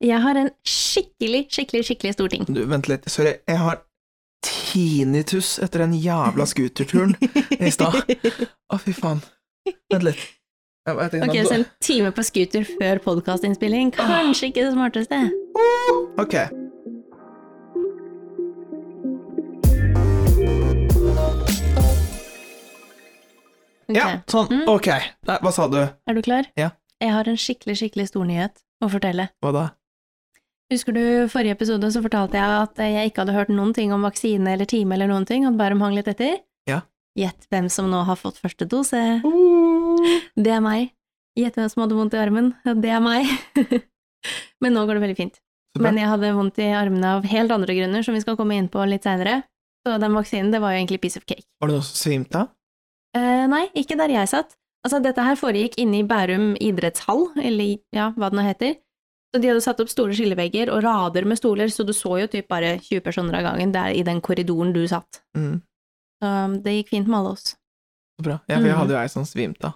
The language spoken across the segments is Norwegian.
Jeg har en skikkelig, skikkelig, skikkelig stor ting. Du, vent litt. Sorry, jeg har tinnitus etter den jævla scooterturen i stad. Å, fy faen. Vent litt. Tenker, Ok, så en time på scooter før podkastinnspilling, kanskje ikke det smarteste. Ok. Okay. Ja, sånn. Mm. Ok. Nei, hva sa du? Er du klar? Ja. Jeg har en skikkelig, skikkelig stor nyhet å fortelle. Hva da? Husker du forrige episode så fortalte jeg at jeg ikke hadde hørt noen ting om vaksine eller time eller noen ting, at Bærum hang litt etter? Ja. Gjett hvem som nå har fått første dose. Det er meg. Gjett hvem som hadde vondt i armen. Det er meg. Men nå går det veldig fint. Men jeg hadde vondt i armene av helt andre grunner, som vi skal komme inn på litt seinere. Så den vaksinen, det var jo egentlig piece of cake. Var det noen som svimte av? Eh, nei, ikke der jeg satt. Altså, dette her foregikk inne i Bærum idrettshall, eller ja, hva det nå heter. Så de hadde satt opp store skillevegger og rader med stoler, så du så jo typ bare 20 personer av gangen der i den korridoren du satt. Mm, Så det gikk fint med alle oss. så bra. Ja, for jeg Mm. hadde jo ei som svimte av.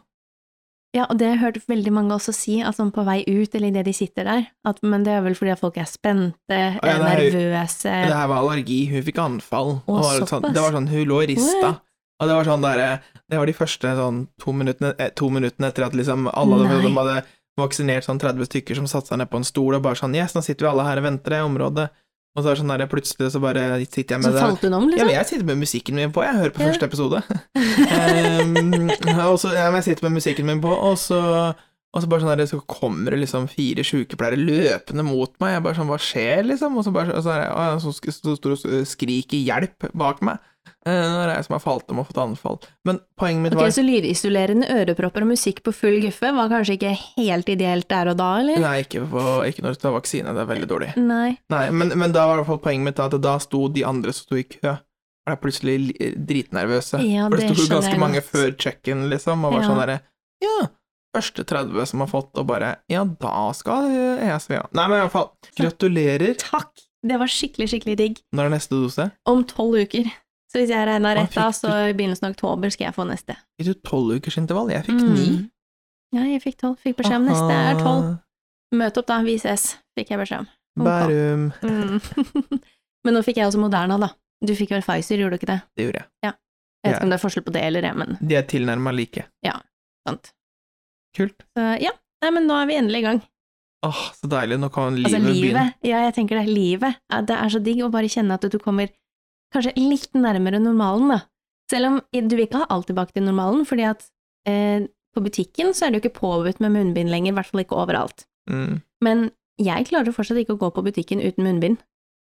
Ja, og det har jeg hørt veldig mange også si, at sånn på vei ut, eller idet de sitter der, at men det er vel fordi at folk er spente, ja, er det er- nervøse Det her var allergi, hun fikk anfall. Å, det, var sånn, det var sånn, hun lå og rista. Og det var sånn der, det var de første sånn to minuttene, eh, to minuttene etter at liksom alle hadde, de hadde vaksinert sånn 30 stykker som satte seg ned på en stol og bare sånn Yes, nå sitter vi alle her og venter i området. Og så er det sånn der, plutselig så bare sitter jeg med det falt hun om, Ja, liksom? men jeg sitter med musikken min på, jeg hører på Ja. første episode. um, og så, ja, men jeg sitter med musikken min på, og så, og så bare sånn der, så kommer det liksom fire sykepleiere løpende mot meg. Jeg bare sånn, hva skjer, liksom? Og så bare og så er å, ja, så så det og skriker hjelp bak meg. Uh, nå er det jeg som har falt om og fått anfall. Men poenget mitt Ok, var så lydisolerende ørepropper og musikk på full guffe var kanskje ikke helt ideelt der og da, eller? Nei, ikke, på, ikke når du tar vaksine, det er veldig dårlig. Nei. Nei, men, men da var i hvert fall poenget mitt at da sto de andre som sto i kø, var plutselig dritnervøse. Ja, For det det sto ganske mange før check-in, liksom, og var Ja. sånn derre Ja, første 30 som har fått, og bare Ja, da skal ja. Nei, men i hvert fall, gratulerer. Takk! Det var skikkelig, skikkelig digg. Når er neste dose? Om tolv uker. Så hvis jeg regna rett da, så i begynnelsen av oktober skal jeg få neste. Fikk du tolv ukers intervall? Jeg fikk Mm. Ja, jeg fikk tolv. Fikk beskjed om neste er tolv. Møt opp da, vi ses, fikk jeg beskjed om. Bærum. Mm. Men nå fikk jeg også Moderna, da. Du fikk vel Pfizer, gjorde du ikke det? Det gjorde jeg. Jeg vet ikke om det er forskjell på det eller det, men De er tilnærma like. Ja, sant. Kult. Så ja, nei, men nå er vi endelig i gang. Åh, så deilig. Nå kan livet, Altså, begynne. ja, jeg tenker det, livet, ja, det er så digg å bare kjenne at du kommer kanskje litt nærmere normalen, da. Selv om du vil ikke ha alt tilbake til normalen, fordi at eh, på butikken så er det jo ikke påbudt med munnbind lenger, i hvert fall ikke overalt. Mm. Men jeg klarer fortsatt ikke å gå på butikken uten munnbind.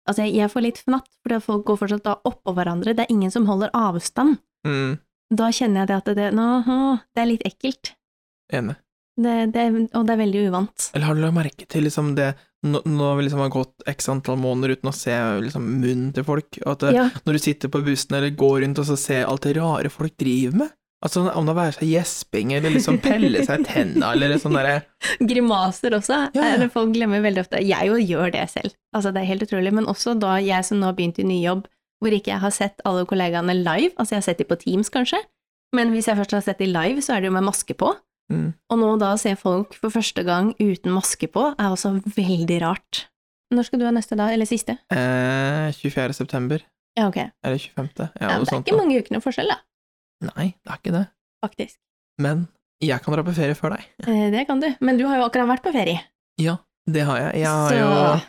Altså, jeg, jeg får litt fnatt, fordi at folk går fortsatt da oppå hverandre, det er ingen som holder avstand. Mm. Da kjenner jeg det at det, nå, det er litt ekkelt, Enig. Det, det, og det er veldig uvant. Eller har du lagt merke til liksom det Nå, har vi liksom har gått x antall måneder uten å se liksom munnen til folk, og at Ja, når du sitter på bussen eller går rundt og så ser alt det rare folk driver med? Altså om det være seg gjesping eller liksom pelle seg i tenna eller sånn derre grimaser også, Ja. er folk glemmer veldig ofte. Jeg jo gjør det selv, altså det er helt utrolig, men også da jeg som nå har begynt i ny jobb, hvor ikke jeg har sett alle kollegaene live, altså jeg har sett de på Teams kanskje, men hvis jeg først har sett de live, så er det jo med maske på, mm. og nå da å se folk for første gang uten maske på, er også veldig rart. Når skal du ha neste da, eller siste? eh, 24. september, Ja, ok. eller 25. Ja, Ja, det er sånt. ikke da. mange ukene forskjell da, Nei, det er ikke det. faktisk. Men jeg kan dra på ferie før deg. Eh, Det kan du, men du har jo akkurat vært på ferie. Ja, det har jeg. Jeg har Så jo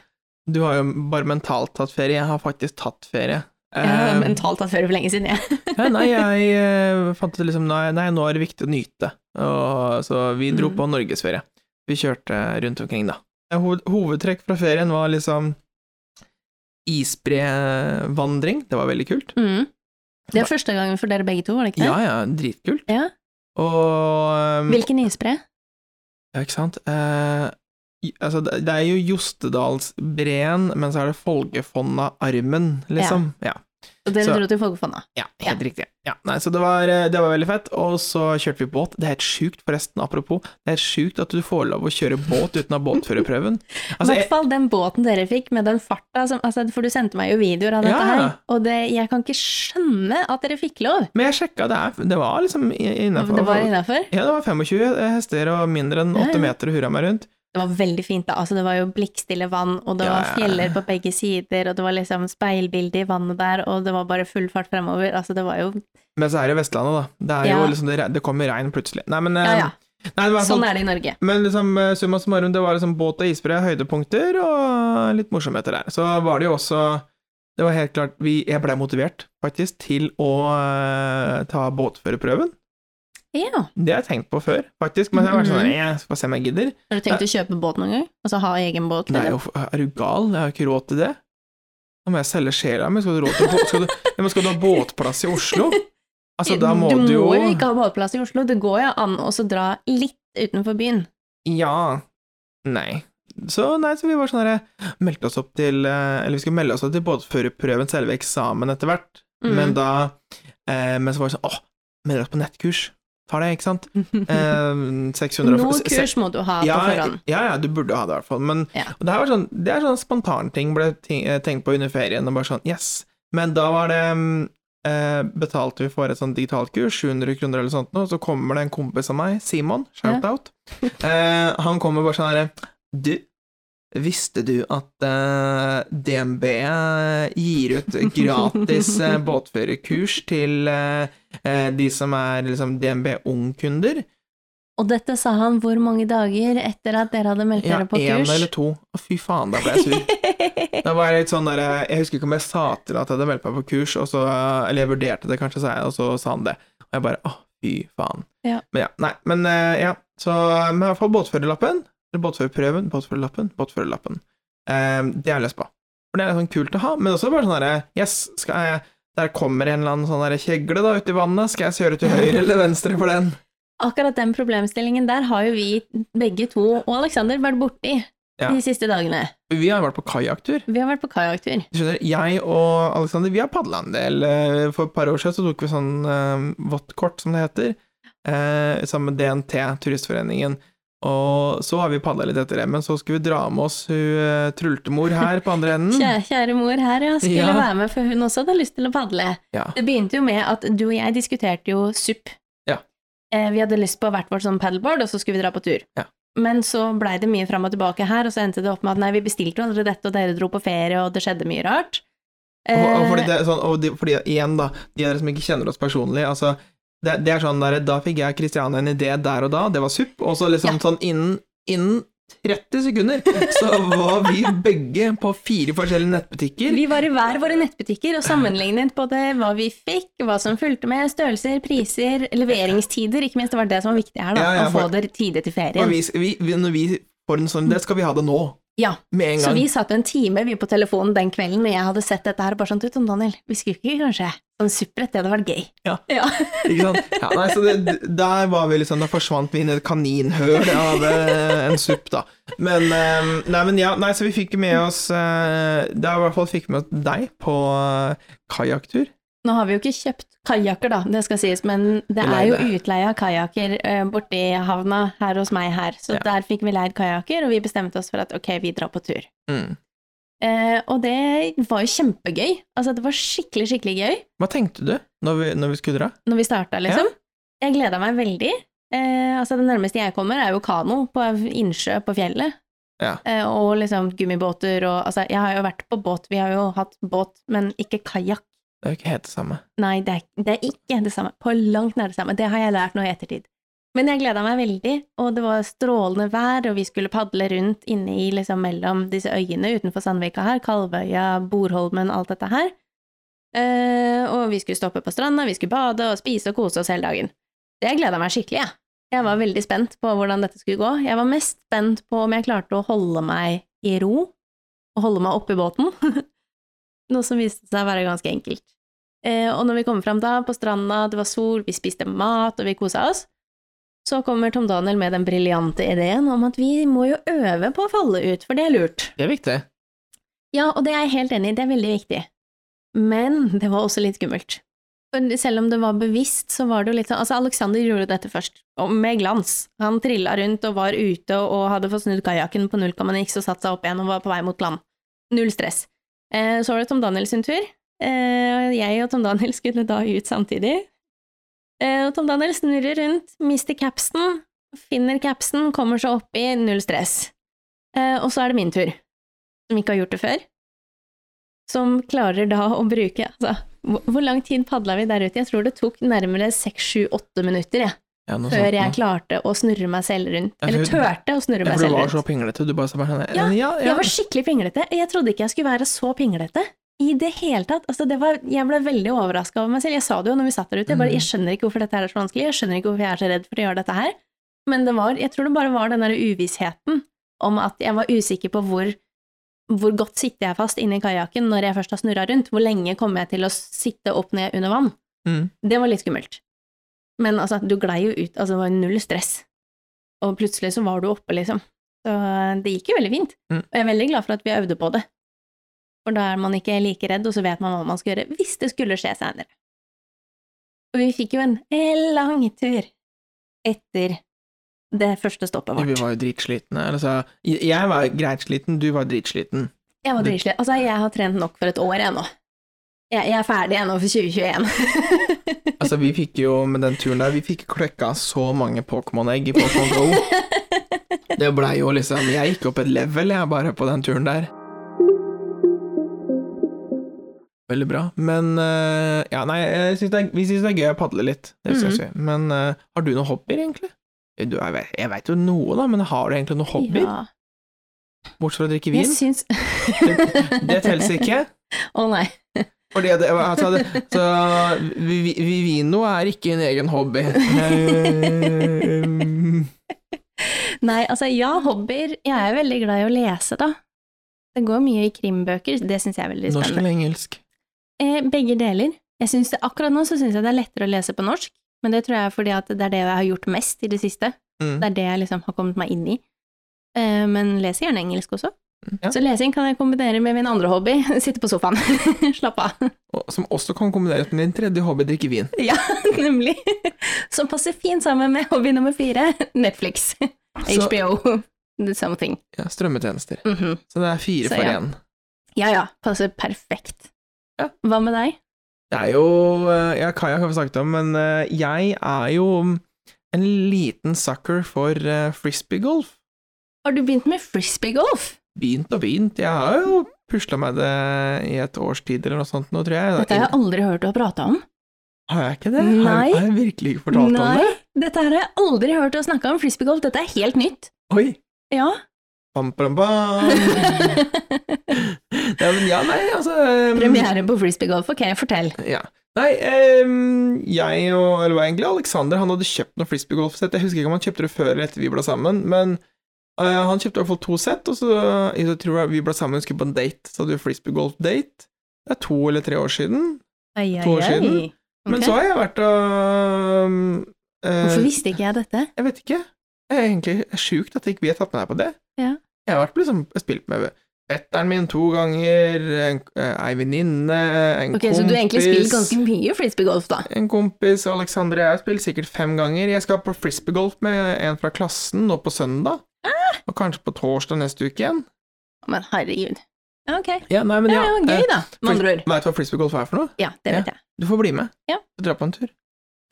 Du har jo bare mentalt tatt ferie, jeg har faktisk tatt ferie. Jeg har Eh, mentalt tatt ferie for lenge siden, jeg. Ja, nei, jeg eh, fant ut liksom nei, nei, nå er det viktig å nyte. Og, så vi dro Mm. på norgesferie. Vi kjørte rundt omkring, da. Hovedtrekk fra ferien var liksom isbrevandring. Det var veldig kult. Mm. Det er første gangen for dere begge to, var det ikke det? Ja, ja, dritkult. Ja. Og um, Hvilken isbre? Ja, ikke sant. Eh, altså, det, er jo Jostedalsbreen, men så er det Folgefonna-armen, liksom. Ja. Og dere Så- dro til Folgefonna. Ja, helt riktig. Ja, nei, så det var, eh, det var veldig fett, og så kjørte vi båt. Det er helt sjukt, forresten, apropos, det er helt sjukt at du får lov å kjøre båt uten å ha båtførerprøven. I Altså, hvert fall den båten dere fikk med den farta som altså, For du sendte meg jo videoer av dette Ja. her, og det, jeg kan ikke skjønne at dere fikk lov. men jeg sjekka, det, er, det var liksom innafor. Det var innafor? Ja, det var 25 hester og mindre enn 8 Ja, ja. meter og hurra meg rundt. Det var veldig fint, da. Altså, det var jo blikkstille vann, og det Ja, var fjeller på begge sider, og det var liksom speilbilde i vannet der, og det var bare full fart fremover. Altså, det var jo Men så er det Vestlandet, da. Det er Ja. jo liksom det, det kommer regn plutselig. Nei, men Ja, eh, ja. Nei, Sånn er det i Norge. Men liksom, eh, summa summarum, det var liksom båt og isbre, høydepunkter og litt morsomheter der. Så var det jo også Det var helt klart vi, Jeg blei motivert, faktisk, til å eh, ta båtførerprøven. Ja. Det har jeg tenkt på før, faktisk, men jeg har vært sånn Mhm. Jeg skal se om jeg gidder. Har du tenkt å kjøpe båt noen gang? Altså ha egen båt? Nei, eller? er du gal? Jeg har ikke råd til det. Nå må jeg selge sjela mi. Skal du, skal, du, skal du ha båtplass i Oslo? Altså, da må du, du jo må jo ikke ha båtplass i Oslo, det går jo an å dra litt utenfor byen. Ja. Nei. Så nei, så vi var sånn herre Meldte oss opp til eh, Eller vi skulle melde oss opp til båtførerprøven, selve eksamen, etter hvert. Mm. Men da eh, Men så var det sånn Åh, melder oss på nettkurs. Tar det, ikke sant? Eh, 600 Noe kurs må du ha ja, på forhånd. ja, ja, du burde ha det i hvert fall. Men Ja. det, her sånn, det er sånn spontanting ble eh, tenkt på under ferien, og bare sånn yes. Men da var det mm, eh, Betalte vi for et sånt digitalt kurs, 700 kroner eller sånt, og så kommer det en kompis av meg, Simon, shout out. Eh, han kommer bare sånn herre Du, visste du at uh, DNB gir ut gratis eh, båtførerkurs til eh, eh, de som er liksom DNB Ung-kunder? Og dette sa han hvor mange dager etter at dere hadde meldt Ja, dere på kurs? én kurs? eller to. Å, fy faen, da ble jeg sur. Da var jeg litt sånn der, Jeg husker ikke om jeg sa til at jeg hadde meldt meg på kurs, så, eller jeg vurderte det kanskje, sa jeg, og så sa han det. Og jeg bare å, fy faen. Ja. Men ja, nei, men eh, ja. Så men i hvert fall båtførerlappen, båtførerprøven, båtførerlappen, båtførerlappen. Eh, det har jeg lyst på. For det er sånn kult å ha, men også bare sånn herre Yes, skal jeg Der kommer en eller annen sånn kjegle da ute i vannet, skal jeg kjøre til høyre eller venstre for den? Akkurat den problemstillingen der har jo vi begge to, og Aleksander, vært borti Ja. de siste dagene. Vi har vært på kajakktur. Vi har vært på kajakktur. Skjønner, jeg og Alexander, vi har padla en del. Eh, For et par år siden så tok vi sånn uh, vått-kort, som det heter, uh, sammen med DNT, Turistforeningen. Og så har vi padla litt etter det, men så skulle vi dra med oss hun uh, trultemor her på andre enden. Kjære, kjære mor her, ja, skulle Ja. være med, for hun også hadde lyst til å padle. Ja. Det begynte jo med at du og jeg diskuterte jo SUP. Ja. Eh, vi hadde lyst på hvert vårt sånn paddleboard, og så skulle vi dra på tur. Ja. Men så blei det mye fram og tilbake her, og så endte det opp med at nei, vi bestilte jo aldri dette, og dere dro på ferie, og det skjedde mye rart. Og, og fordi Eh, det sånn, og de, fordi igjen, da, de av dere som ikke kjenner oss personlig, altså det, det er sånn der, Da fikk jeg Kristiane en idé der og da, det var supp, og så liksom Ja. sånn innen, innen 30 sekunder så var vi begge på fire forskjellige nettbutikker. Vi var i hver våre nettbutikker og sammenlignet både hva vi fikk, hva som fulgte med, størrelser, priser, leveringstider, ikke minst det var det som var viktig her, da, Ja, ja, å få det tidlig til Og ferien. vi, vi, når vi får en sånn det skal vi ha det nå. Ja, Med en så vi satt en time vi på telefonen den kvelden når jeg hadde sett dette her, og bare sånn, du Tom Daniel, vi skulle ikke kanskje sånn supprett, det hadde vært gøy. Ja. ja. Ikke sant? Ja, nei, så det, der var vi liksom Da forsvant vi inn i et kaninhøl av eh, en supp, da. Men eh, Nei, men ja, nei, så vi fikk med oss eh, Da i hvert fall fikk med oss deg på uh, kajakktur. Nå har vi jo ikke kjøpt kajakker, da, det skal sies, men det er jo utleie av kajakker eh, borti havna her hos meg her, så Ja. der fikk vi leid kajakker, og vi bestemte oss for at ok, vi drar på tur. Mm. Eh, og det var jo kjempegøy. Altså, det var skikkelig, skikkelig gøy Hva tenkte du når vi, når vi skulle dra? når vi starta, liksom. Jeg gleda meg veldig. Eh, altså, det nærmeste jeg kommer, er jo kano på innsjø på fjellet. Ja. Eh, og liksom gummibåter og Altså, jeg har jo vært på båt, vi har jo hatt båt, men ikke kajakk. Det er jo ikke helt det samme. Nei, det er, det er ikke det samme. På langt nær det samme. Det har jeg lært nå i ettertid. Men jeg gleda meg veldig, og det var strålende vær, og vi skulle padle rundt inne i liksom mellom disse øyene utenfor Sandvika her, Kalvøya, Borholmen, alt dette her. Uh, og vi skulle stoppe på stranda, vi skulle bade og spise og kose oss hele dagen. Det gleda meg skikkelig, jeg. Jeg var veldig spent på hvordan dette skulle gå. Jeg var mest spent på om jeg klarte å holde meg i ro, og holde meg oppe i båten. Noe som viste seg å være ganske enkelt. Uh, og når vi kom fram da, på stranda, det var sol, vi spiste mat, og vi kosa oss, så kommer Tom Daniel med den briljante ideen om at vi må jo øve på å falle ut, for det er lurt. Det er viktig. Ja, og det er jeg helt enig i, det er veldig viktig. Men det var også litt skummelt. For selv om det var bevisst, så var det jo litt sånn Altså, Alexander gjorde dette først, og med glans. Han trilla rundt og var ute og hadde fått snudd kajakken på null komma niks og satt seg opp igjen og var på vei mot land. Null stress. Eh, så var det Tom Daniel sin tur. Eh, jeg og Tom Daniel skulle da ut samtidig. Eh, og Tom Daniel snurrer rundt, mister capsen, finner capsen, kommer seg opp i null stress. Eh, og så er det min tur, som ikke har gjort det før. Som klarer da å bruke altså, hvor, lang tid padla vi der ute? Jeg tror det tok nærmere seks, sju, åtte minutter jeg, Ja, før sånt jeg klarte å snurre meg selv rundt. Ja, Eller turte å snurre meg Ja, rundt. for du var så pinglete. Du bare sa bare sånn Ja, ja, ja. Jeg var skikkelig pinglete. Jeg trodde ikke jeg skulle være så pinglete. I det hele tatt. Altså, det var, jeg ble veldig overraska over meg selv. Jeg sa det jo når vi satt der ute. Jeg, bare, Mhm. jeg skjønner ikke hvorfor dette her er så vanskelig. Jeg skjønner ikke hvorfor jeg er så redd for å gjøre dette her. Men det var, jeg tror det bare var den der uvissheten om at jeg var usikker på hvor, hvor godt sitter jeg fast inni i kajakken når jeg først har snurra rundt. Hvor lenge kommer jeg til å sitte opp ned under vann? Mm. Det var litt skummelt. Men altså, du glei jo ut, altså det var null stress. Og plutselig så var du oppe, liksom. Så det gikk jo veldig fint. Mm. Og jeg er veldig glad for at vi øvde på det. For da er man ikke like redd, og så vet man hva man skal gjøre hvis det skulle skje seinere. Og vi fikk jo en lang tur etter det første stoppet vårt. Vi var jo dritslitne. Altså, jeg var greit sliten, du var dritsliten. Jeg var dritsliten. Altså, jeg har trent nok for et år, jeg nå. Jeg, jeg er ferdig ennå for 2021. Altså, vi fikk jo med den turen der, vi fikk kløkka så mange Pokémon-egg i Pokémon Go. Det blei jo liksom Jeg gikk opp et level, jeg, bare på den turen der. Veldig bra. Men uh, Ja, nei, jeg synes det er, vi syns det er gøy å padle litt. Det synes jeg. Men uh, har du noen hobbyer, egentlig? Du, jeg vet- jeg veit jo noe, da, men har du egentlig noen hobbyer? Ja. Bortsett fra å drikke Jeg vin? syns Det telles ikke. Å nei. Fordi det, altså, det, så vi, vi, Vino er ikke en egen hobby. Nei, altså ja, hobbyer. Jeg er veldig glad i å lese, da. Det går mye i krimbøker, det syns jeg er veldig norsk spennende. eller engelsk? Eh, begge deler. Jeg synes det, akkurat nå så syns jeg det er lettere å lese på norsk, men det tror jeg er fordi at det er det jeg har gjort mest i det siste. Mm. Det er det jeg liksom har kommet meg inn i. Eh, men leser gjerne engelsk også. Ja. Så lesing kan jeg kombinere med min andre hobby, sitte på sofaen. Slapp av. Og- Som også kan kombineres med din tredje hobby, drikke vin. Ja, nemlig. Som passer fint sammen med hobby nummer fire, Netflix. Så, HBO. The something. ja, strømmetjenester. Mhm. Så det er fire Så for ja. Ja ja, passer perfekt. Ja. Hva med deg? Det er jo eh, Ja, Kaja har vi snakket om, men eh, jeg er jo en liten sucker for uh, frisbeegolf. Har du begynt med frisbeegolf? Begynt og begynt. Jeg har jo pusla med det i et års tid eller noe sånt nå, tror jeg. Dette har jeg aldri hørt deg prate om. Har jeg ikke det? Har, Nei. har jeg virkelig ikke fortalt om Nei, det? dette har jeg aldri hørt deg snakke om. Frisbeegolf, dette er helt nytt. Oi! Ja. Bam, bam, bam. ja, men ja, nei, altså um, Premiere på frisbeegolf, ok, fortell. Ja. Nei, um, jeg og Eller var egentlig, Alexander han hadde kjøpt noen frisbeegolfsett. Jeg husker ikke om han kjøpte det før eller etter vi ble sammen, men uh, han kjøpte i hvert fall to sett, og så jeg tror jeg vi ble sammen og skulle på en date. Så hadde vi frisbeegolf-date. Det er to eller tre år siden. Ai, ai, To år siden. Okay. Men så har jeg vært og um, uh, Hvorfor visste ikke jeg dette? Jeg vet ikke. Det er egentlig sjukt at ikke vi har tatt med deg på det. Ja. Jeg har vært liksom spilt med fetteren min to ganger, eh, ei venninne, en Ok, kompis Så du har egentlig spilt ganske mye frisbeegolf, da? En kompis, Alexander og jeg, har spilt sikkert fem ganger. Jeg skal på frisbeegolf med en fra klassen nå på søndag. Ah! Og kanskje på torsdag neste uke igjen. Men herregud. Ok. Ja, nei, men Ja, ja. ja, gøy, da, med andre ord. Veit du hva frisbeegolf er for noe? Ja, det vet jeg. Du får bli med. Ja. Dra på en tur.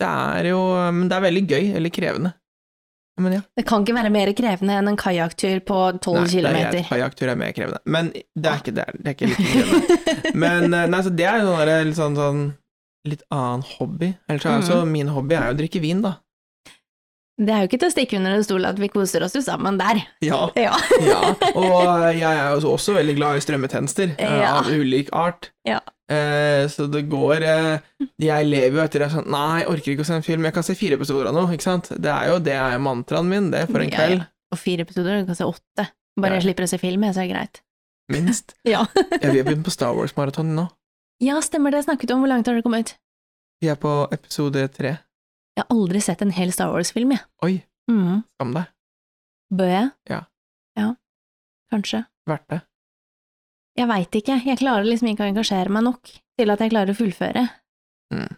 Det er jo Men det er veldig gøy, eller krevende. Men ja. Det kan ikke være mer krevende enn en kajakktur på tolv Nei, det er kilometer. greit. Kajakktur er mer krevende. Men det er ikke det. er- Det er ikke like krevende. Men eh, nei, så det er jo sånn sånn, sånn litt annen hobby. Ellers er altså min hobby er jo å drikke vin, da. Det er jo ikke til å stikke under en stol at vi koser oss jo sammen der. Ja. Ja. ja. Og jeg er jo også veldig glad i strømmetjenester Ja. av ulik art. Eh, så det går eh, Jeg lever jo etter det sånn Nei, jeg orker ikke å se en film, jeg kan se fire episoder av noe, ikke sant? Det er jo det er mantraen min, det, for en Ja, kveld. ja. Og fire episoder, du kan se åtte. Bare Ja. jeg slipper å se film, så er det greit. Minst. Ja. Ja, vi har begynt på Star Wars-maraton nå. ja, stemmer det. Jeg snakket om hvor langt har det kommet. Vi er på episode tre. Jeg har aldri sett en hel Star Wars-film, jeg. Oi, Mm. skam deg. Bør jeg? Ja. Ja, kanskje. Verdt det. Jeg veit ikke. Jeg klarer liksom ikke å engasjere meg nok til at jeg klarer å fullføre. Mm.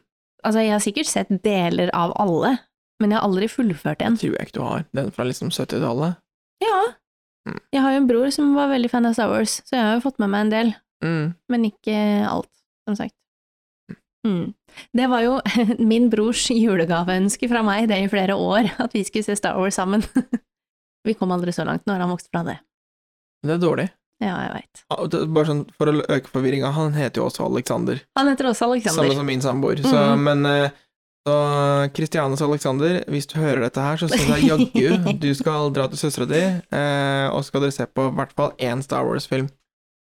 Altså, jeg har sikkert sett deler av alle, men jeg har aldri fullført en. Tror jeg ikke du har. Den fra liksom 70-tallet. Ja. Mm. Jeg har jo en bror som var veldig fan av Star Wars, så jeg har jo fått med meg en del, Mm. men ikke alt, som sagt. Mm. Det var jo min brors julegaveønske fra meg det i flere år, at vi skulle se Star Wars sammen. vi kom aldri så langt, nå har han vokst fra det. Det er dårlig. Ja, jeg veit. Ah, Bare sånn for å øke forvirringa, han heter jo også Alexander. Han heter også Alexander. Samme som min samboer. Så, -hmm. men eh, så Christianes Alexander, hvis du hører dette her, så syns jeg jaggu du skal dra til søstera di, eh, og skal dere se på i hvert fall én Star Wars-film.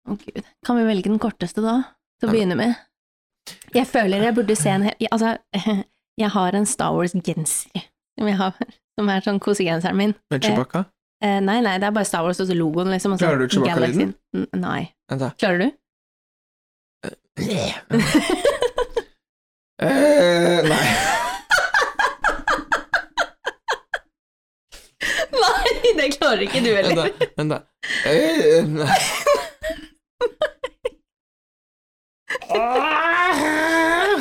Å gud. Kan vi velge den korteste da, til å begynne med? Jeg føler jeg burde se en hel Altså, jeg har en Star Wars-genser som jeg har, som er sånn kosegenseren min. Med Chewbacca. Eh, nei, nei, det er bare Star Wars og så logoen, liksom. og så Klarer du Chewbacca-lyden? Nei. Vent, da. Klarer du? Eh, nei. nei, det klarer ikke du Vent, da. Vent, da. Eh, nei. Ah!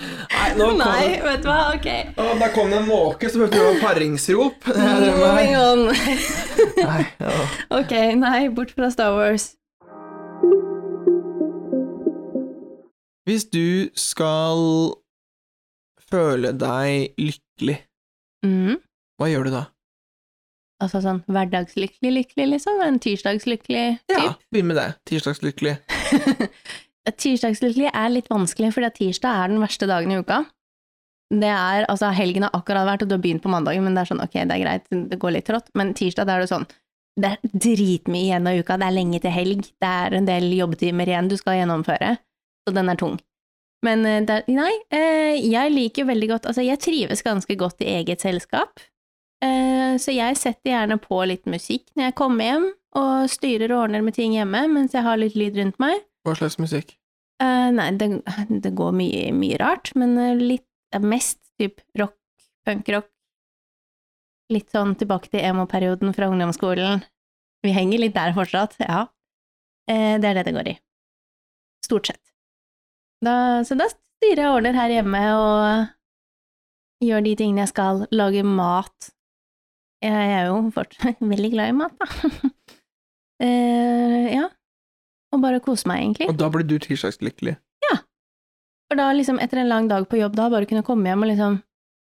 Nei, nå kom Nei, vet du hva, ok. Å, Der kom det en måke, som hørte paringsrop. Moving on. Nei, ja. ok, nei, bort fra Star Wars. Hvis du skal føle deg lykkelig, mm. hva gjør du da? Altså sånn hverdagslykkelig lykkelig, liksom? En tirsdagslykkelig typ? Ja, begynn med det. Tirsdagslykkelig. Tirsdagslykkelig er litt vanskelig, fordi tirsdag er den verste dagen i uka. Det er, altså Helgen har akkurat vært, og du har begynt på mandagen, men det er sånn, ok, det er greit, det går litt trått. Men tirsdag, da er det sånn, det er dritmye igjen av uka, det er lenge til helg, det er en del jobbetimer igjen du skal gjennomføre, så den er tung. Men eh, det, nei, eh, jeg liker veldig godt, altså jeg trives ganske godt i eget selskap, eh, så jeg setter gjerne på litt musikk når jeg kommer hjem, og styrer og ordner med ting hjemme, mens jeg har litt lyd rundt meg. Hva slags musikk? Uh, nei, det, det går mye, mye rart, men eh, litt mest typ rock, punkrock. Litt sånn tilbake til emo-perioden fra ungdomsskolen. Vi henger litt der fortsatt, ja. Uh, det er det det går i. Stort sett. Da, så da styrer jeg ordner her hjemme og gjør de tingene jeg skal. Lager mat. Jeg er jo fortsatt veldig glad i mat, da. Uh, ja. Og bare kose meg, egentlig. Og da ble du tirsdagslykkelig. For da liksom etter en lang dag på jobb, da bare kunne komme hjem og liksom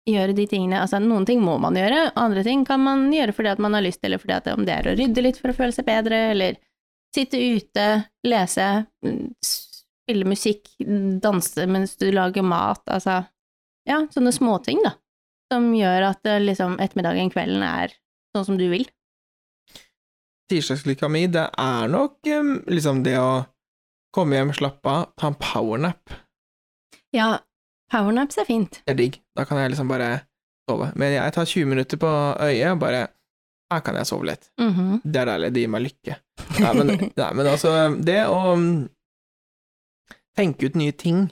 gjøre de tingene Altså, noen ting må man gjøre, andre ting kan man gjøre fordi at man har lyst, eller fordi at om det er å rydde litt for å føle seg bedre, eller sitte ute, lese, mm, spille musikk, danse mens du lager mat, altså Ja, sånne småting, da, som gjør at eh, liksom ettermiddagen, kvelden er sånn som du vil. Tirsdagslykka mi, det er nok liksom det å komme hjem, slappe av, ta en powernap. Ja, powernaps er fint. Det er digg. Da kan jeg liksom bare sove. Men jeg tar 20 minutter på øyet, og bare Her kan jeg sove litt. Mhm. Det er deilig. Det gir meg lykke. Nei, men, nei, men altså, det å mm, tenke ut nye ting,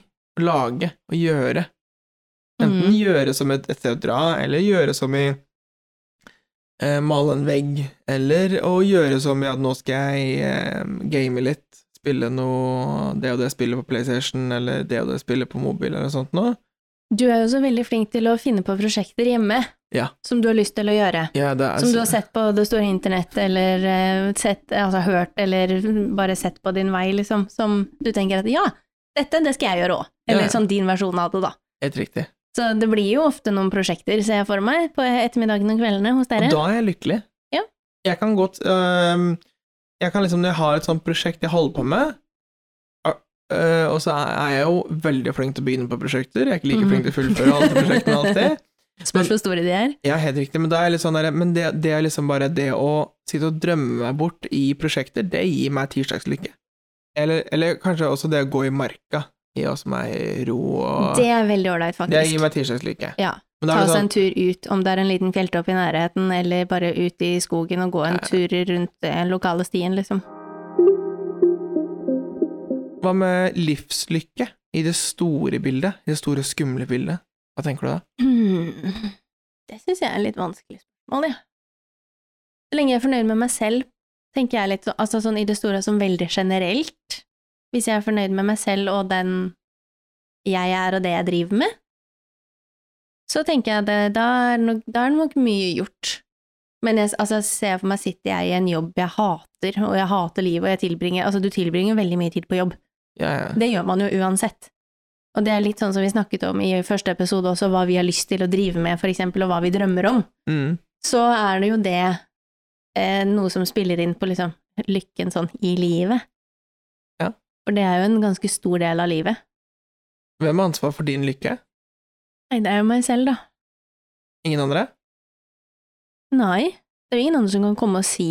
lage og gjøre Enten Mhm. gjøre som et, et sted å dra, eller gjøre som i eh, male en vegg, eller å gjøre som at nå skal jeg eh, game litt, spille noe det og det spillet på PlayStation, eller det og det spillet på mobil, eller noe sånt noe. Du er jo så veldig flink til å finne på prosjekter hjemme Ja. som du har lyst til å gjøre. Ja, er Som du har sett på det store internett, eller eh, sett, altså hørt, eller bare sett på din vei, liksom, som du tenker at ja, dette, det skal jeg gjøre òg. Eller ja. sånn din versjon av det, da. helt riktig. Så det blir jo ofte noen prosjekter, ser jeg for meg, på ettermiddagene og kveldene hos dere. Og da er jeg lykkelig. Ja. Jeg kan godt øh, Jeg kan liksom, når jeg har et sånt prosjekt jeg holder på med, øh, og så er jeg jo veldig flink til å begynne på prosjekter, jeg er ikke like flink til å fullføre alle prosjektene alltid. Spørs hvor store de er. Ja, helt riktig, men er sånn der, men det, det er liksom bare det å sitte og drømme meg bort i prosjekter, det gir meg tirsdagslykke. Eller, eller kanskje også det å gå i marka, gir oss meg ro og Det er veldig ålreit, Det gir meg tirsdagslykke. Ja. Ta oss sånn, en tur ut, om det er en liten fjelltopp i nærheten, eller bare ut i skogen og gå en Ja. tur rundt den lokale stien, liksom. hva med livslykke i det store bildet, i det store skumle bildet? Hva tenker du da? Det syns jeg er litt vanskelig spørsmål, ja. Så lenge jeg er fornøyd med meg selv, tenker jeg litt så- altså sånn i det store som veldig generelt. Hvis jeg er fornøyd med meg selv og den jeg er og det jeg driver med, så tenker jeg at da, er nok, da er nok mye gjort. Men jeg altså, ser for meg sitter jeg i en jobb jeg hater, og jeg hater livet, og jeg tilbringer Altså, du tilbringer veldig mye tid på jobb. Ja, ja. Det gjør man jo uansett. Og det er litt sånn som vi snakket om i første episode også, hva vi har lyst til å drive med, for eksempel, og hva vi drømmer om. Mm. Så er det jo det eh, noe som spiller inn på liksom lykken sånn i livet. For det er jo en ganske stor del av livet. Hvem har ansvar for din lykke? Nei, det er jo meg selv, da. Ingen andre? Nei, det er jo ingen andre som kan komme og si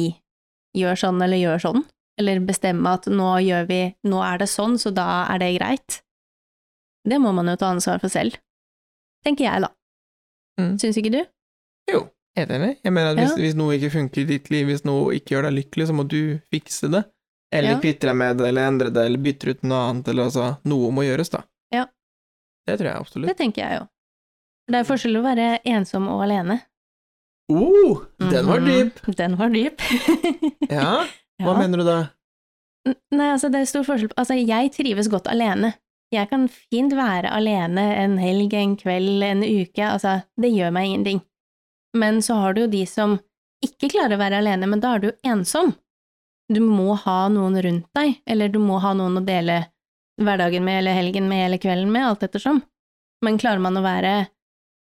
gjør sånn eller gjør sånn, eller bestemme at nå gjør vi, nå er det sånn, så da er det greit. Det må man jo ta ansvar for selv, tenker jeg da. Mm. Syns ikke du? Jo, helt enig. Jeg mener at hvis, Ja. hvis noe ikke funker i ditt liv, hvis noe ikke gjør deg lykkelig, så må du fikse det. Eller Ja. kvitter deg med det, eller endrer det, eller bytter ut noe annet, eller altså Noe må gjøres, da. Ja. Det tror jeg absolutt. Det tenker jeg jo. Det er forskjell å være ensom og alene. Oh, den var Mhm. dyp! Den var dyp. Ja, hva Ja. mener du da? Nei, altså, det er stor forskjell på Altså, jeg trives godt alene. Jeg kan fint være alene en helg, en kveld, en uke, altså, det gjør meg ingenting. Men så har du jo de som ikke klarer å være alene, men da er du ensom. Du må ha noen rundt deg, eller du må ha noen å dele hverdagen med, eller helgen med, eller kvelden med, alt ettersom. Men klarer man å være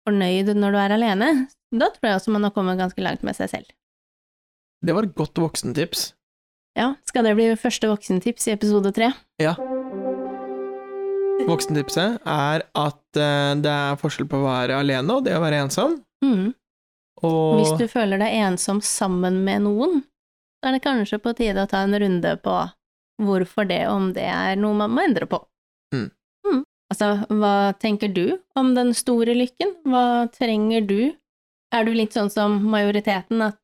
fornøyd når du er alene, da tror jeg også man har kommet ganske langt med seg selv. Det var et godt voksentips. Ja, skal det bli første voksentips i episode tre? Ja. Voksentipset er at eh, det er forskjell på å være alene og det å være ensom. Mm. Og Hvis du føler deg ensom sammen med noen, så er det kanskje på tide å ta en runde på hvorfor det, om det er noe man må endre på. Mm. Mm. Altså, hva tenker du om den store lykken? Hva trenger du? Er du litt sånn som majoriteten, at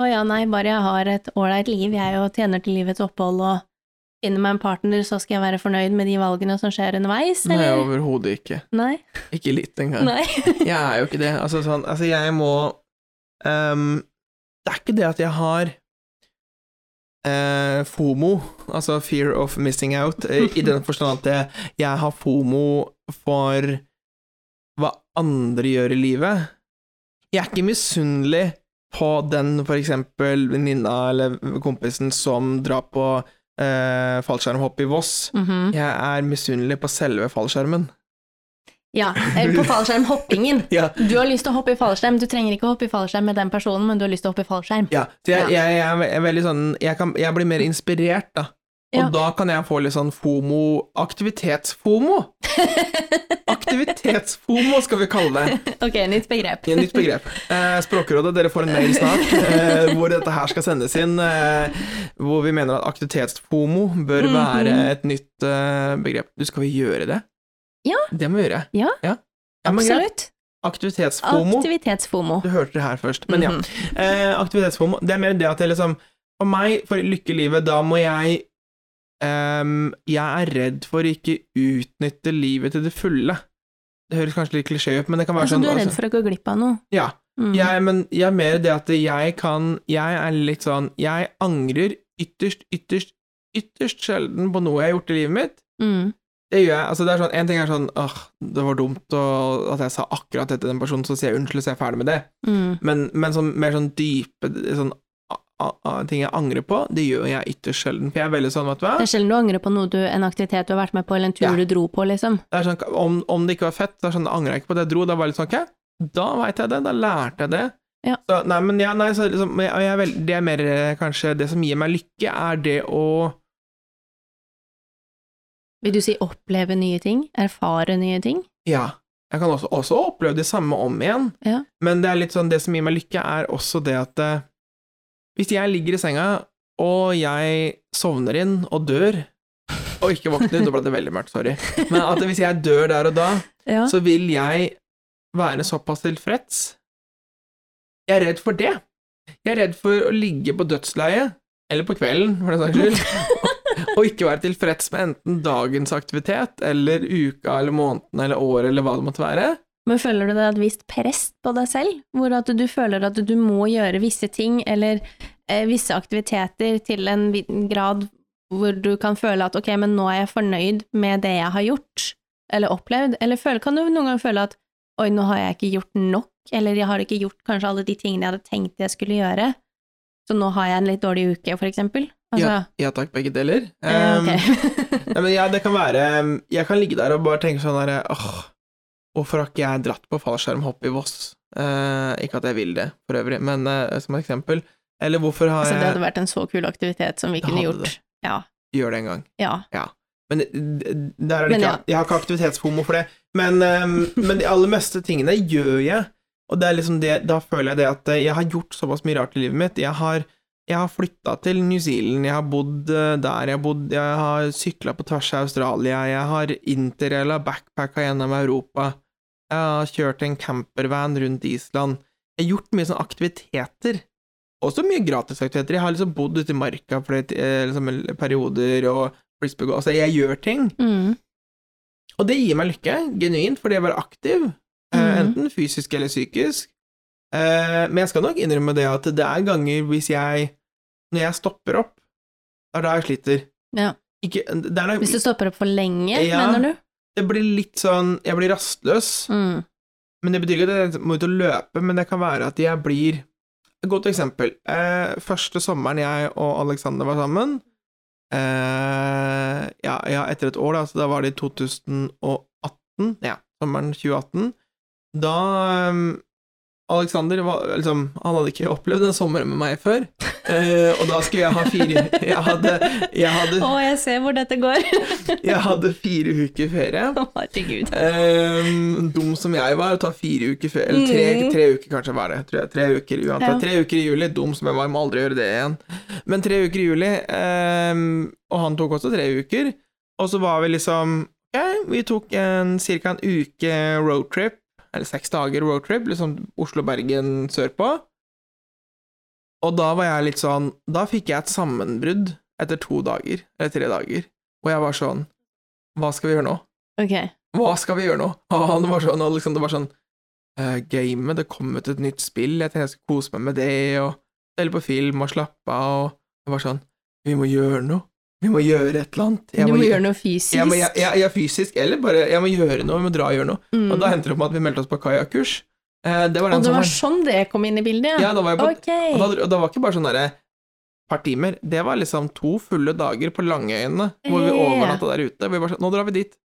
å ja, nei, bare jeg har et ålreit liv, jeg og tjener til livets opphold og finner meg en partner, så skal jeg være fornøyd med de valgene som skjer underveis, Nei, eller? overhodet ikke. Nei. Ikke litt engang. Nei. Jeg er jo ikke det. Altså, sånn, altså jeg må um, Det er ikke det at jeg har eh, FOMO, altså fear of missing out, eh, i den forstand at jeg, har FOMO for hva andre gjør i livet. Jeg er ikke misunnelig på den, for eksempel, venninna eller kompisen som drar på eh, fallskjermhopp i Voss. Mhm. Jeg er misunnelig på selve fallskjermen. Ja, på fallskjermhoppingen. Ja, Du har lyst til å hoppe i fallskjerm, du trenger ikke å hoppe i fallskjerm med den personen, men du har lyst til å hoppe i fallskjerm. Ja, så jeg, jeg, jeg er er veldig sånn jeg, kan, jeg blir mer inspirert, da. Og Ja. da kan jeg få litt sånn fomo Aktivitetsfomo! Aktivitetsfomo skal vi kalle det. ok, nytt begrep. Ja, nytt begrep. Eh, Språkrådet, dere får en mail snart eh, hvor dette her skal sendes inn. Eh, hvor vi mener at aktivitetsfomo bør Mhm. være et nytt eh, begrep. Du, skal vi gjøre det? Ja. Det må vi gjøre. Ja, ja. Absolutt. Aktivitetsfomo. Aktivitetsfomo. Du hørte det her først. Men ja. Mhm. Eh, aktivitetsfomo, det er mer det at det liksom For meg, for å lykke i livet, da må jeg um, Jeg er redd for å ikke utnytte livet til det fulle. Det høres kanskje litt klisjé ut, men det kan være Altså, sånn du er redd altså, for å gå glipp av noe. Ja. Mm. Jeg, men jeg er mer det at jeg kan Jeg er litt sånn Jeg angrer ytterst, ytterst, ytterst sjelden på noe jeg har gjort i livet mitt. Mm. Det gjør jeg. Altså, det er sånn En ting er sånn åh, det var dumt og at jeg sa akkurat dette til den personen, så sier jeg unnskyld, så er jeg ferdig med det. Mm. Men, men sånn, mer sånn dype sånn, a, a, a, ting jeg angrer på, det gjør jeg ytterst sjelden. For jeg er veldig sånn, vet du hva Det er sjelden du angrer på noe du, en aktivitet du har vært med på, eller en tur Ja. du dro på, liksom. det er sånn, om, om det ikke var fett, så er sånn, angrer jeg ikke på at jeg dro. Da var jeg litt sånn, ok, da veit jeg det, da lærte jeg det. Ja. Så, nei, men ja, nei, så liksom, jeg, jeg det er mer eh, kanskje Det som gir meg lykke, er det å Vil du si oppleve nye ting? Erfare nye ting? Ja. Jeg kan også, også oppleve det samme om igjen, Ja. men det er litt sånn, det som gir meg lykke, er også det at eh, hvis jeg ligger i senga, og jeg sovner inn og dør, og ikke våkner, da ble det veldig mørkt, sorry, men at hvis jeg dør der og da, Ja. så vil jeg være såpass tilfreds. Jeg er redd for det. Jeg er redd for å ligge på dødsleiet, eller på kvelden, for den saks skyld, og ikke være tilfreds med enten dagens aktivitet, eller uka, eller måneden, eller året, eller hva det måtte være. Men føler du deg et visst press på deg selv, hvor at du føler at du må gjøre visse ting, eller eh, visse aktiviteter til en grad hvor du kan føle at ok, men nå er jeg fornøyd med det jeg har gjort, eller opplevd, eller føler, kan du noen gang føle at oi, nå har jeg ikke gjort nok, eller jeg har ikke gjort kanskje alle de tingene jeg hadde tenkt jeg skulle gjøre, så nå har jeg en litt dårlig uke, for eksempel. Altså, Ja, ja takk, begge deler. eh, Um, okay. Nei, men ja, det kan være um, Jeg kan ligge der og bare tenke sånn derre åh, hvorfor har ikke jeg dratt på fallskjermhopp i Voss? Uh, ikke at jeg vil det, for øvrig, men uh, som et eksempel. Eller hvorfor har altså, det hadde vært en så kul aktivitet som vi kunne gjort. Ja. Gjør det en gang. ja. Men det- det- der er det Men ikke ja. Jeg har ikke aktivitetshomo for det. Men, um, men de aller meste tingene gjør jeg. Og det er liksom det, da føler jeg det at eh, jeg har gjort såpass mye rart i livet mitt. Jeg har, jeg har flytta til New Zealand, jeg har bodd eh, der, jeg har, bodd, jeg har sykla på tvers av Australia, jeg har interraila backpacka gjennom Europa, jeg har kjørt en campervan rundt Island. Jeg har gjort mye sånne aktiviteter. Også mye gratisaktiviteter. Jeg har liksom bodd ute i marka for eh, liksom, perioder og frisbee Altså, jeg gjør ting. Mm. Og det gir meg lykke, genuint, fordi jeg var aktiv, eh, Mhm. enten fysisk eller psykisk. Eh, men jeg skal nok innrømme det at det er ganger hvis jeg Når jeg stopper opp, det er da jeg sliter. Ja. Ikke, nok, Hvis du stopper opp for lenge, Ja. mener du? det blir litt sånn Jeg blir rastløs, Mm. men det betyr ikke at jeg må ut og løpe, men det kan være at jeg blir Et godt eksempel. Eh, første sommeren jeg og Alexander var sammen eh, ja, ja, etter et år, da, så da var det i 2018, ja, sommeren 2018. Da um, Alexander var liksom Han hadde ikke opplevd en sommer med meg før, eh, og da skulle jeg ha fire Jeg hadde, jeg hadde, Å, jeg ser hvor dette går. jeg hadde fire uker ferie. Å, Herregud. Eh, dum som jeg var, å ta fire uker ferie Eller tre, Mm. tre uker, kanskje, var det. Tror jeg. Tre uker uansett. Ja. Tre uker i juli. Dum som jeg var, må aldri gjøre det igjen. Men tre uker i juli, eh, og han tok også tre uker. Og så var vi liksom Ok, vi tok en ca. en uke roadtrip, eller seks dager roadtrip, liksom Oslo-Bergen sørpå. Og da var jeg litt sånn Da fikk jeg et sammenbrudd etter to dager, eller tre dager, og jeg var sånn Hva skal vi gjøre nå? Ok. Hva skal vi gjøre nå? Og han var sånn, og liksom, det var sånn uh, Gamet, det kom ut et nytt spill, jeg tenkte jeg skulle kose meg med det, og spille på film og slappe av, og det var sånn Vi må gjøre noe. Vi må gjøre et eller annet. Jeg Du må må gjøre noe fysisk. Jeg må, jeg, jeg, jeg, fysisk, eller bare Jeg må gjøre noe, vi må dra og gjøre noe. Mm. Og da endte det opp med at vi meldte oss på kajakkurs. Eh, det Og det var sånn det kom inn i bildet, Ja, da var jeg på Ok. og da, og da var ikke bare sånn derre par timer, det var liksom to fulle dager på Langøyene, hvor vi Ja. overnatta der ute. Vi bare sånn, nå drar vi dit.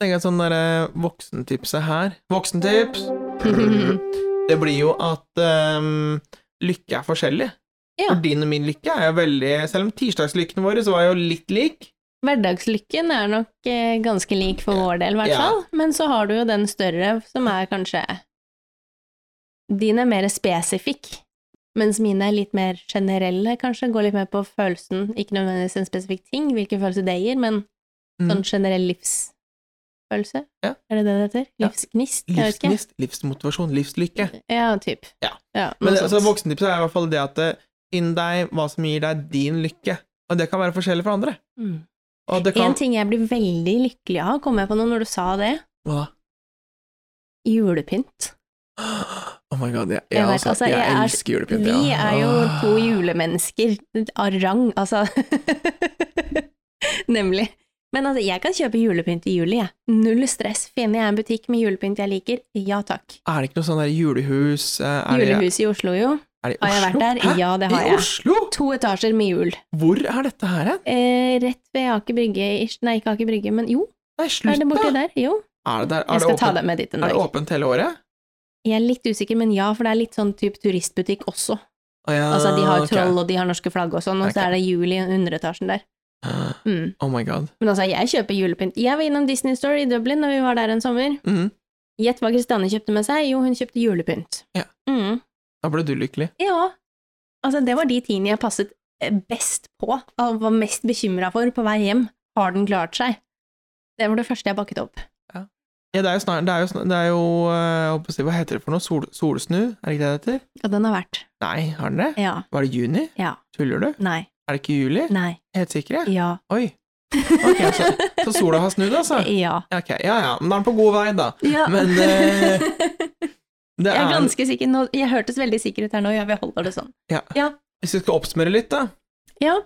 Tenker jeg sånn derre voksentipset her. Voksentips! Det blir jo at um, lykke er forskjellig. Ja. For din og min lykke er jo veldig Selv om tirsdagslykken vår så var jo litt lik. Hverdagslykken er nok eh, ganske lik for vår del, i hvert Ja. fall. Men så har du jo den større, som er kanskje Din er mer spesifikk, mens mine er litt mer generelle, kanskje. Går litt mer på følelsen, ikke nødvendigvis en spesifikk ting, hvilken følelse det gir, men Mm. sånn generell livsfølelse. Ja. Er det det det heter? Ja. Livsgnist? Ja. Livsgnist, livsmotivasjon, livslykke. Ja, typ. Ja. ja Men det, altså, voksentipset er i hvert fall det at finn deg hva som gir deg din lykke. Og det kan være forskjellig for andre. Mm. Og det kan En ting jeg blir veldig lykkelig av, kom jeg på nå når du sa det, Hva? julepynt. Oh my god, jeg, jeg, Jeg vet, altså, jeg, jeg er- elsker julepynt. Vi ja. er jo to julemennesker av rang, altså. Nemlig. Men altså, jeg kan kjøpe julepynt i juli, jeg. Null stress. Finner jeg en butikk med julepynt jeg liker, ja takk. Er det ikke noe sånn der julehus eh, er det, Julehuset i Oslo, jo. Er det i Har jeg vært der? Hæ? Ja, det har I jeg. Oslo? To etasjer med jul. Hvor er dette her hen? Eh, rett ved Aker Brygge. Nei, ikke Aker Brygge, men jo, Nei, er det borti der? Jo. Er det der? Er Jeg det skal ta deg med dit en dag. er det åpent hele året? Jeg er litt usikker, men ja, for det er litt sånn type turistbutikk også. Å ja, Altså, de har jo troll, og de har norske flagg og sånn, og okay. så er det jul i underetasjen der. Mm. Oh my god. Men altså, jeg kjøper julepynt. Jeg var innom Disney Store i Dublin når vi var der en sommer. Gjett Gjett hva Kristianne kjøpte med seg? Jo, hun kjøpte julepynt. Ja. Mm. Da ble du lykkelig. Ja. Altså, det var de tingene jeg passet eh, best på, og var mest bekymra for på vei hjem. Har den klart seg? Det var det første jeg bakket opp. Ja, det er jo snart Det er jo, det er jo si, Hva heter det for noe? Sol, solsnu? Er det ikke det det heter? Ja, den har vært. Nei, har den det? Ja. Var det juni? Ja. Tuller du? Nei. Er det ikke juli? Nei. Helt sikre? Ja. Oi. Ok, så, så sola har snudd, altså? Ja. Ja, Ok, ja ja, men da er den på god vei, da. ja. Men eh, det Jeg er ganske sikker nå. Jeg hørtes veldig sikker ut her nå, ja, vi holder det sånn. Hvis vi skal oppsummere litt, da. Ja.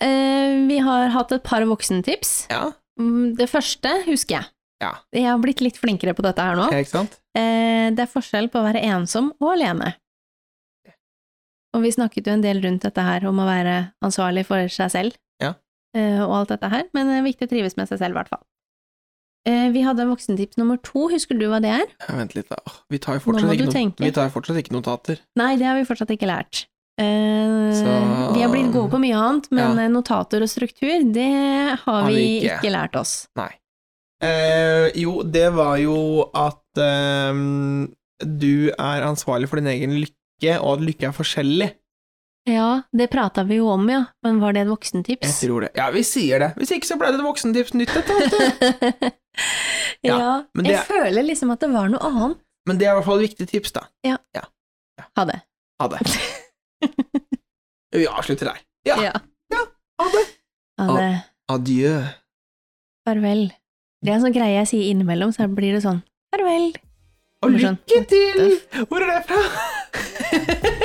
Eh, vi har hatt et par voksentips. Ja, Mm, Det første husker jeg. Ja. Jeg har blitt litt flinkere på dette her nå. ikke sant? Eh, det er forskjell på å være ensom og alene. Og vi snakket jo en del rundt dette her om å være ansvarlig for seg selv, Ja. eh, og alt dette her, men det er viktig å trives med seg selv, i hvert fall. Eh, vi hadde voksentips nummer to, husker du hva det er? Ja, Vent litt, da. Vi tar jo fortsatt, ikke, no vi tar fortsatt ikke notater. Nei, det har vi fortsatt ikke lært. Eh, Så- Vi har blitt gode på mye annet, men Ja. eh, notater og struktur, det har, Har vi ikke. ikke. lært oss. Nei. Eh, jo, det var jo at ehm, du er ansvarlig for din egen lykke, og at lykke er forskjellig. Ja, det prata vi jo om, ja, men var det et Jeg tror det. Ja, vi sier det. Hvis ikke så ble det et voksentips nytt etter ja, men det- jeg føler liksom at det var noe annet. Men det er i hvert fall et viktig tips, da. Ja Ha det. Ha det. Vi avslutter der. Ja, Ja. ha det. Ha det. Adjø. Farvel. Det er en sånn greie jeg sier innimellom, så blir det sånn farvel. Og sånn, lykke til! Hvor er det fra?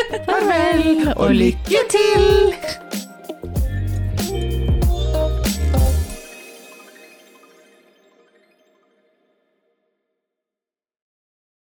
Farvel og lykke til!